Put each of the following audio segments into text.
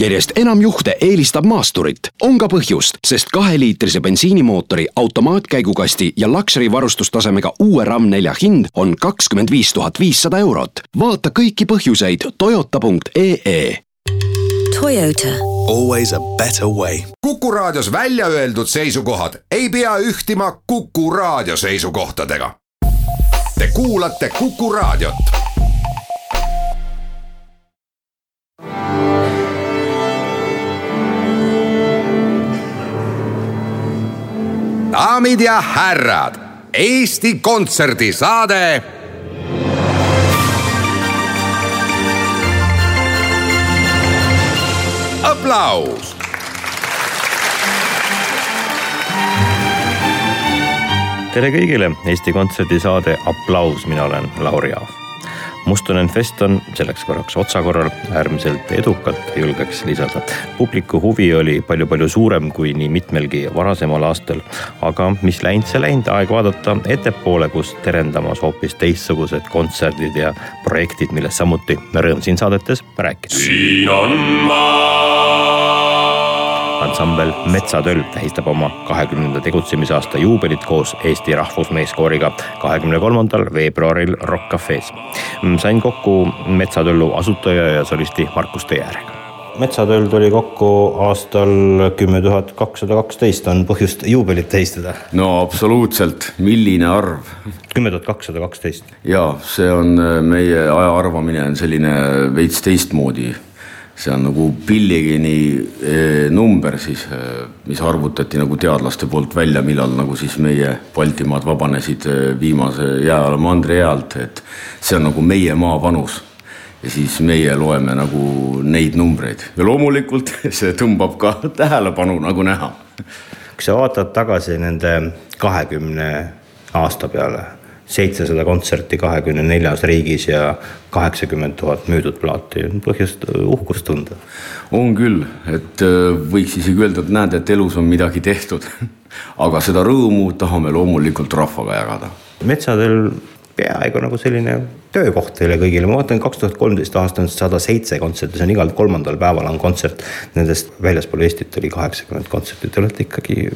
järjest enam juhte eelistab maasturit. on ka põhjust, sest kaheliitrise bensiinimootori, automaatkäigukasti ja Luxury varustustasemega uue RAM4 hind on kakskümmend viis tuhat viissada eurot. vaata kõiki põhjuseid toyota.ee. Toyota. Always a better way. kuku raadios välja öeldud seisukohad ei pea ühtima Kuku raadio seisukohtadega. Te kuulate Kuku raadiot daamid ja härrad, Eesti Kontserdi saade. aplaus. tere kõigile, Eesti Kontserdi saade Applaus, mina olen Lauri Aav Mustonen Fest on selleks korraks otsakorral äärmiselt edukalt, julgeks lisada. publiku huvi oli palju-palju suurem kui nii mitmelgi varasemal aastal. aga mis läinud, see läinud, aeg vaadata ettepoole, kus terendamas hoopis teistsugused kontserdid ja projektid, millest samuti rõõm siin saadetes rääkida. siin on maa ansambel Metsatöll tähistab oma kahekümnenda tegutsemisaasta juubelit koos Eesti Rahvusmeeskooriga kahekümne kolmandal veebruaril Rock Cafe's. sain kokku Metsatöllu asutaja ja solisti Markus Teerega metsatööl tuli kokku aastal kümme tuhat kakssada kaksteist, on põhjust juubelit tähistada. no absoluutselt, milline arv? kümme tuhat kakssada kaksteist. ja see on meie aja arvamine on selline veits teistmoodi see on nagu Billigini eh, number siis, eh, mis arvutati nagu teadlaste poolt välja, millal nagu siis meie Baltimaad vabanesid eh, viimase jääala mandri alt, et see on nagu meie maavanus. ja siis meie loeme nagu neid numbreid ja loomulikult see tõmbab ka tähelepanu, nagu näha. kui sa vaatad tagasi nende kahekümne aasta peale seitsesada kontserti kahekümne neljas riigis ja kaheksakümmend tuhat müüdud plaati, põhjust uhkust tunda. on küll, et äh, võiks isegi öelda, et näed, et elus on midagi tehtud. aga seda rõõmu tahame loomulikult rahvaga jagada. metsadel peaaegu nagu selline töökoht teile kõigile, ma vaatan, kaks tuhat kolmteist aasta on sada seitse kontserti, see on igal kolmandal päeval on kontsert. Nendest väljaspool Eestit oli kaheksakümmend kontserti, te olete ikkagi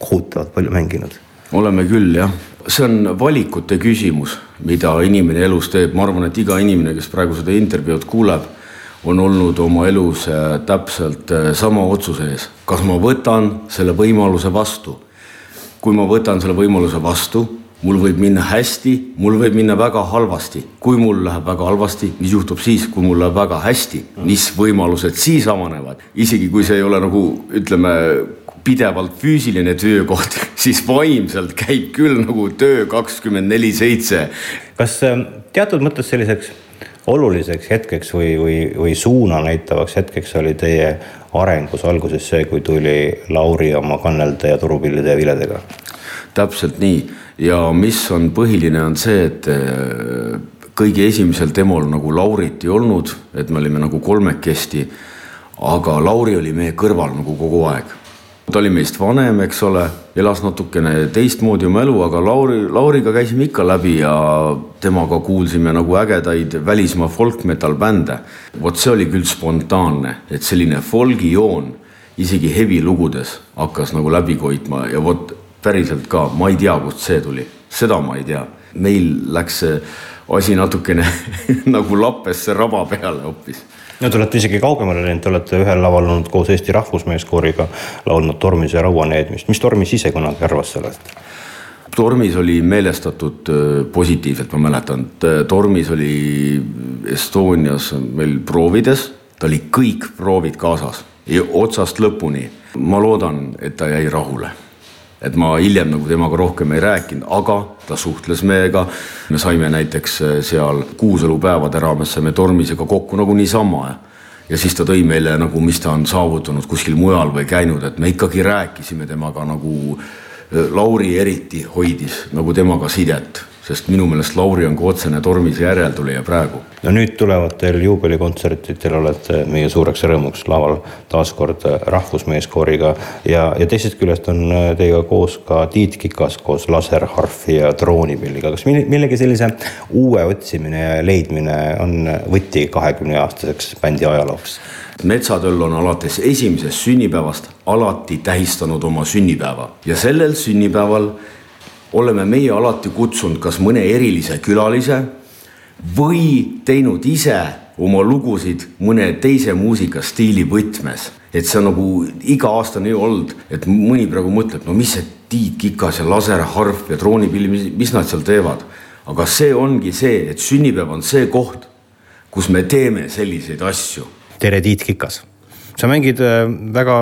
kohutavalt palju mänginud. Oleme küll jah. See on valikute küsimus, mida inimene elus teeb, ma arvan, et iga inimene, kes praegu seda intervjuud kuuleb, on olnud oma elus äh, täpselt äh, sama otsuse ees, kas ma võtan selle võimaluse vastu. kui ma võtan selle võimaluse vastu, mul võib minna hästi, mul võib minna väga halvasti. kui mul läheb väga halvasti, mis juhtub siis, kui mul läheb väga hästi, mis võimalused siis avanevad, isegi kui see ei ole nagu ütleme pidevalt füüsiline töökoht, siis vaimselt käib küll nagu töö kakskümmend neli seitse. kas ähm, teatud mõttes selliseks oluliseks hetkeks või, või, või suuna näitavaks hetkeks oli teie arengus alguses see, kui tuli Lauri oma kannelde ja turupillide ja viledega? täpselt nii ja mis on põhiline, on see, et äh, kõige esimesel demol nagu Laurit ei olnud, et me olime nagu kolmekesti. aga Lauri oli meie kõrval nagu kogu aeg ta oli meist vanem, eks ole, elas natukene teistmoodi oma elu, aga Lauri, Lauriga käisime ikka läbi ja temaga kuulsime nagu ägedaid välismaa folk-metal bände. vot see oli küll spontaanne, et selline folgi joon isegi heavy lugudes hakkas nagu läbi koitma ja vot päriselt ka, ma ei tea, kust see tuli, seda ma ei tea. meil läks see asi natukene nagu lappesse raba peale hoopis no te olete isegi kaugemale läinud, te olete ühel laval olnud koos Eesti Rahvusmeeskooriga laulnud Tormise raua needmist, mis Tormis ise kunagi arvas sellest? Tormis oli meelestatud äh, positiivselt, ma mäletan, Tormis oli Estonias meil proovides, ta oli kõik proovid kaasas, otsast lõpuni. ma loodan, et ta jäi rahule et ma hiljem nagu temaga rohkem ei rääkinud, aga ta suhtles meiega. me saime näiteks äh, seal kuuselupäevade raames saime Tormisega kokku nagu niisama ja ja siis ta tõi meile nagu, mis ta on saavutanud kuskil mujal või käinud, et me ikkagi rääkisime temaga nagu. Äh, Lauri eriti hoidis nagu temaga sidet, sest minu meelest Lauri on ka otsene Tormise järeltulija praegu. no nüüd juubelikontserdid, teil olete meie suureks rõõmuks laval taas kord rahvusmeeskooriga ja, ja teisest küljest on teiega koos ka Tiit Kikas koos laserharfi ja droonipilliga. kas millegi sellise uue otsimine ja leidmine on võti kahekümne aastaseks bändi ajalooks? metsatöll on alates esimesest sünnipäevast alati tähistanud oma sünnipäeva ja sellel sünnipäeval oleme meie alati kutsunud kas mõne erilise külalise või teinud ise oma lugusid mõne teise muusikastiili võtmes. et see on nagu iga aasta nii olnud, et mõni praegu mõtleb, no mis see Tiit Kikas ja laserharf ja droonipill, mis, mis nad seal teevad. aga see ongi see, et sünnipäev on see koht, kus me teeme selliseid asju tere, Tiit Kikas sa mängid äh, väga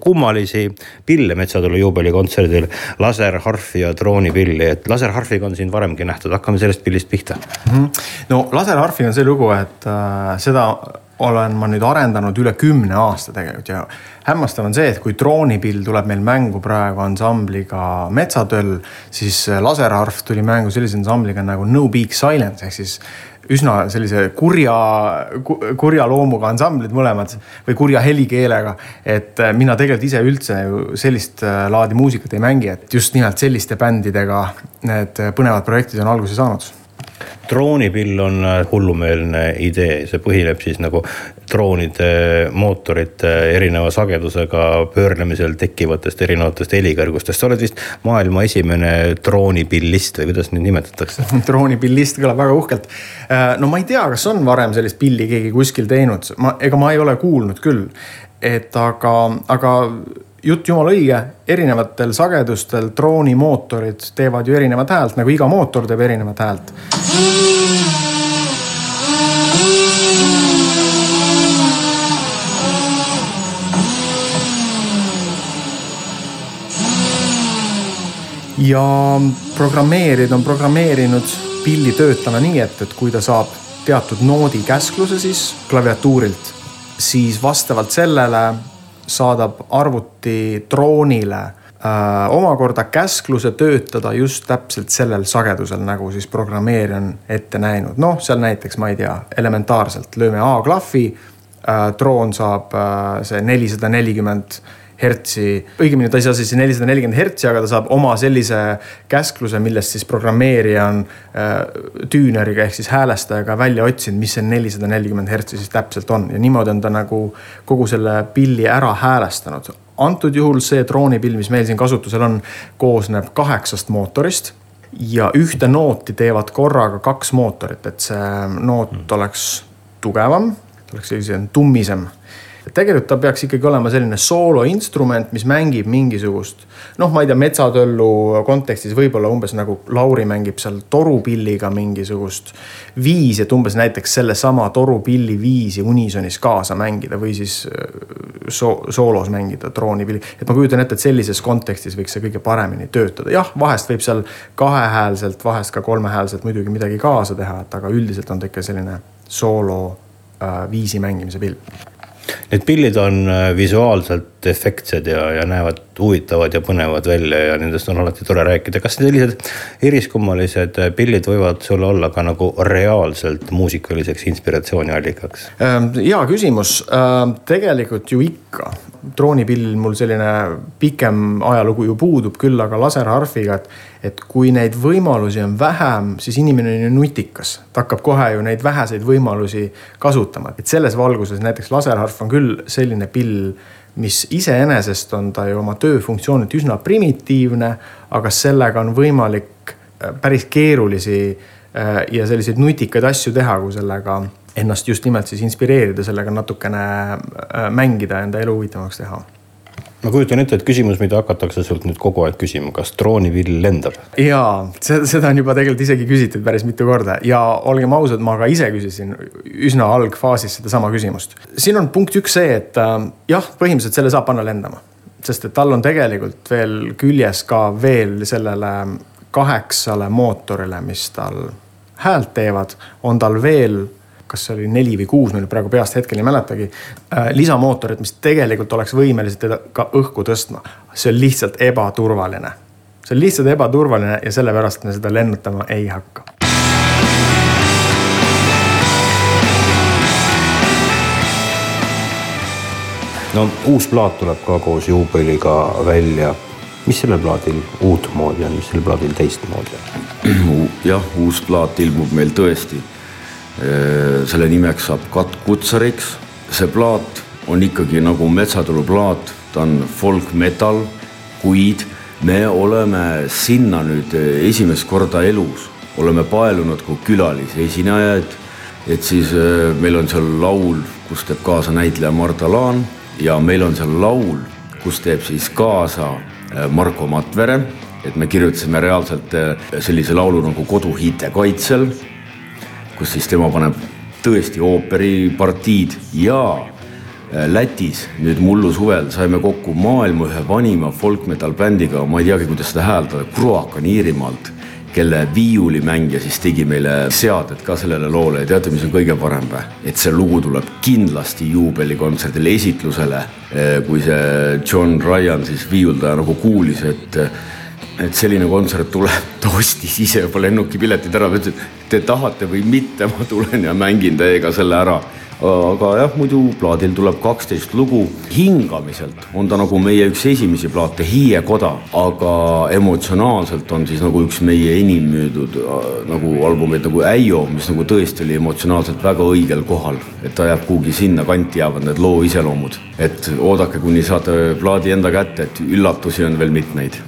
kummalisi pille Metsatulu juubelikontserdil, laserharfi ja droonipilli, et laserharfiga on sind varemgi nähtud, hakkame sellest pillist pihta. Mm. -hmm. no laserharfiga on see lugu, et äh, seda olen ma nüüd arendanud üle kümne aasta tegelikult. Ja hämmastav on see, et kui droonipill tuleb meil mängu praegu ansambliga Metsatöll, siis laserharf tuli mängu sellise ansambliga nagu No Big Silence. Ehk siis üsna sellise kurja, kurja loomuga ansamblid mõlemad või kurja helikeelega. et äh, mina tegelikult ise üldse ju sellist äh, laadi muusikat ei mängi, et just nimelt selliste bändidega need põnevad projektid on alguse saanud droonipill on äh, hullumeelne idee, see põhineb siis nagu droonide mootorite erineva sagedusega pöörlemisel tekkivatest erinevatest helikõrgustest. sa oled vist maailma esimene droonipillist või kuidas neid nimetatakse droonipillist kõlab väga uhkelt. Äh, no ma ei tea, kas on varem sellist pilli keegi kuskil teinud, ma, ega ma ei ole kuulnud küll. et aga, aga jutt jumala õige, erinevatel sagedustel droonimootorid teevad ju erinevat häält, nagu iga mootor teeb erinevat häält. ja programmeerijad on programmeerinud pilli töötama nii, et, et kui ta saab teatud noodi käskluse siis klaviatuurilt, siis vastavalt sellele saadab arvuti droonile äh, omakorda käskluse töötada just täpselt sellel sagedusel, nagu siis programmeerija on ette näinud. noh, seal näiteks ma ei tea, elementaarselt lööme A-klahvi äh,, droon saab äh, see nelisada nelikümmend hertsi, õigemini ta ei saa siis nelisada nelikümmend hertsi, aga ta saab oma sellise käskluse, millest siis programmeerija on äh, tüüneriga ehk siis häälestajaga välja otsinud, mis see nelisada nelikümmend hertsi siis täpselt on. Ja niimoodi on ta nagu kogu selle pilli ära häälestanud. antud juhul see droonipill, mis meil siin kasutusel on, koosneb kaheksast mootorist ja ühte nooti teevad korraga kaks mootorit, et see noot oleks tugevam, oleks sellisem tummisem et tegelikult ta peaks ikkagi olema selline sooloinstrument, mis mängib mingisugust noh, ma ei tea, metsatöllu kontekstis võib-olla umbes nagu Lauri mängib seal torupilliga mingisugust viisi, et umbes näiteks sellesama torupilli viisi unisonis kaasa mängida või siis äh, so soolos mängida droonipilli. et ma kujutan ette, et sellises kontekstis võiks see kõige paremini töötada, jah, vahest võib seal kahehäälselt, vahest ka kolmehäälselt muidugi midagi kaasa teha, et aga üldiselt on ta ikka selline soolo äh, viisi mängimise pill Need pillid on äh, visuaalselt efektsed ja, ja näevad huvitavad ja põnevad välja ja nendest on alati tore rääkida. kas sellised eriskummalised pillid võivad sul olla ka nagu reaalselt muusikaliseks inspiratsiooniallikaks? Ähm, hea küsimus, ähm, tegelikult ju ikka. droonipill mul selline pikem ajalugu ju puudub küll, aga laserharfiga, et et kui neid võimalusi on vähem, siis inimene on ju nutikas, ta hakkab kohe ju neid väheseid võimalusi kasutama, et selles valguses näiteks laserharf on küll selline pill, mis iseenesest on ta ju oma tööfunktsioonilt üsna primitiivne, aga sellega on võimalik äh, päris keerulisi äh, ja selliseid nutikaid asju teha, kui sellega ennast just nimelt siis inspireerida, sellega natukene äh, mängida, enda elu huvitavamaks teha ma kujutan ette, et küsimus, mida hakatakse sult nüüd kogu aeg küsima, kas droonipill lendab? jaa, seda on juba tegelikult isegi küsitud päris mitu korda ja olgem ausad, ma ka ise küsisin üsna algfaasis sedasama küsimust. siin on punkt üks see, et äh, jah, põhimõtteliselt selle saab panna lendama, sest et tal on tegelikult veel küljes ka veel sellele kaheksale mootorile, mis tal häält teevad, on tal veel kas see oli neli või kuus, ma nüüd praegu peast hetkel ei mäletagi. Äh, lisamootorid, mis tegelikult oleks võimelised teda ka õhku tõstma, see on lihtsalt ebaturvaline see on lihtsalt ebaturvaline ja sellepärast me seda lennutama ei hakka. no uus plaat tuleb ka koos juubeliga välja. mis sellel plaadil uutmoodi on, mis sellel plaadil teistmoodi on? jah, uus plaat ilmub meil tõesti. Selle nimeks saab Kat Kutsariks. see plaat on ikkagi nagu Metsatulu plaat, ta on folk metal, kuid me oleme sinna nüüd esimest korda elus, oleme paelunud kui külalisesinejaid, et siis meil on seal laul, kus teeb kaasa näitleja Marta Laan ja meil on seal laul, kus teeb siis kaasa Marko Matvere, et me kirjutasime reaalselt sellise laulu nagu Koduhiite kaitsel, kus siis tema paneb tõesti ooperipartiid ja Lätis nüüd mullu suvel saime kokku maailma ühe vanima folk metal bändiga, ma ei teagi, kuidas seda hääldada, Kruakan Iirimaalt, kelle viiulimängija siis tegi meile seaded ka sellele loole ja teate, mis on kõige parem või? et see lugu tuleb kindlasti juubelikontserdil esitlusele. kui see John Ryan siis viiuldaja nagu kuulis, et et selline kontsert tuleb, ta ostis ise juba lennukipiletid ära, ütles, et te tahate või mitte, ma tulen ja mängin teiega selle ära aga jah, muidu plaadil tuleb kaksteist lugu. hingamiselt on ta nagu meie üks esimesi plaate, Hiiekoda, aga emotsionaalselt on siis nagu üks meie enim müüdud äh, nagu albumeid nagu Äio, mis nagu tõesti oli emotsionaalselt väga õigel kohal. et ta jääb kuhugi sinna kanti jäävad need loo iseloomud, et oodake, kuni saate plaadi enda kätte, et üllatusi on veel mitmeid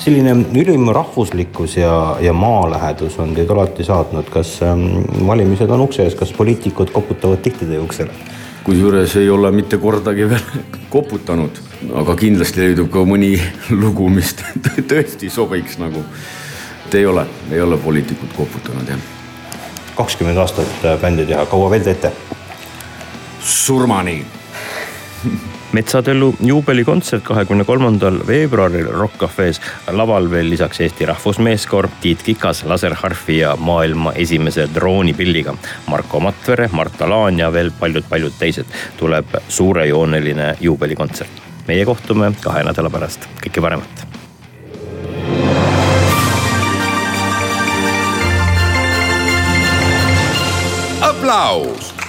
selline ülim rahvuslikkus ja, ja maalähedus on teid alati saatnud, kas ähm, valimised on ukse ees, kas poliitikud koputavad tihti teie uksele? kusjuures ei ole mitte kordagi veel koputanud, aga kindlasti leidub ka mõni lugu, mis tõesti sobiks nagu. ei ole, ei ole poliitikud koputanud jah. kakskümmend aastat äh, bändi teha, kaua veel teete? surmani metsatõllu juubelikontsert kahekümne kolmandal veebruaril Rock Cafe's. laval veel lisaks Eesti Rahvusmeeskoor, Tiit Kikas laserharfi ja maailma esimese droonipilliga. Marko Matvere, Marta Laan ja veel paljud-paljud teised tuleb suurejooneline juubelikontsert. meie kohtume kahe nädala pärast, kõike paremat. aplaus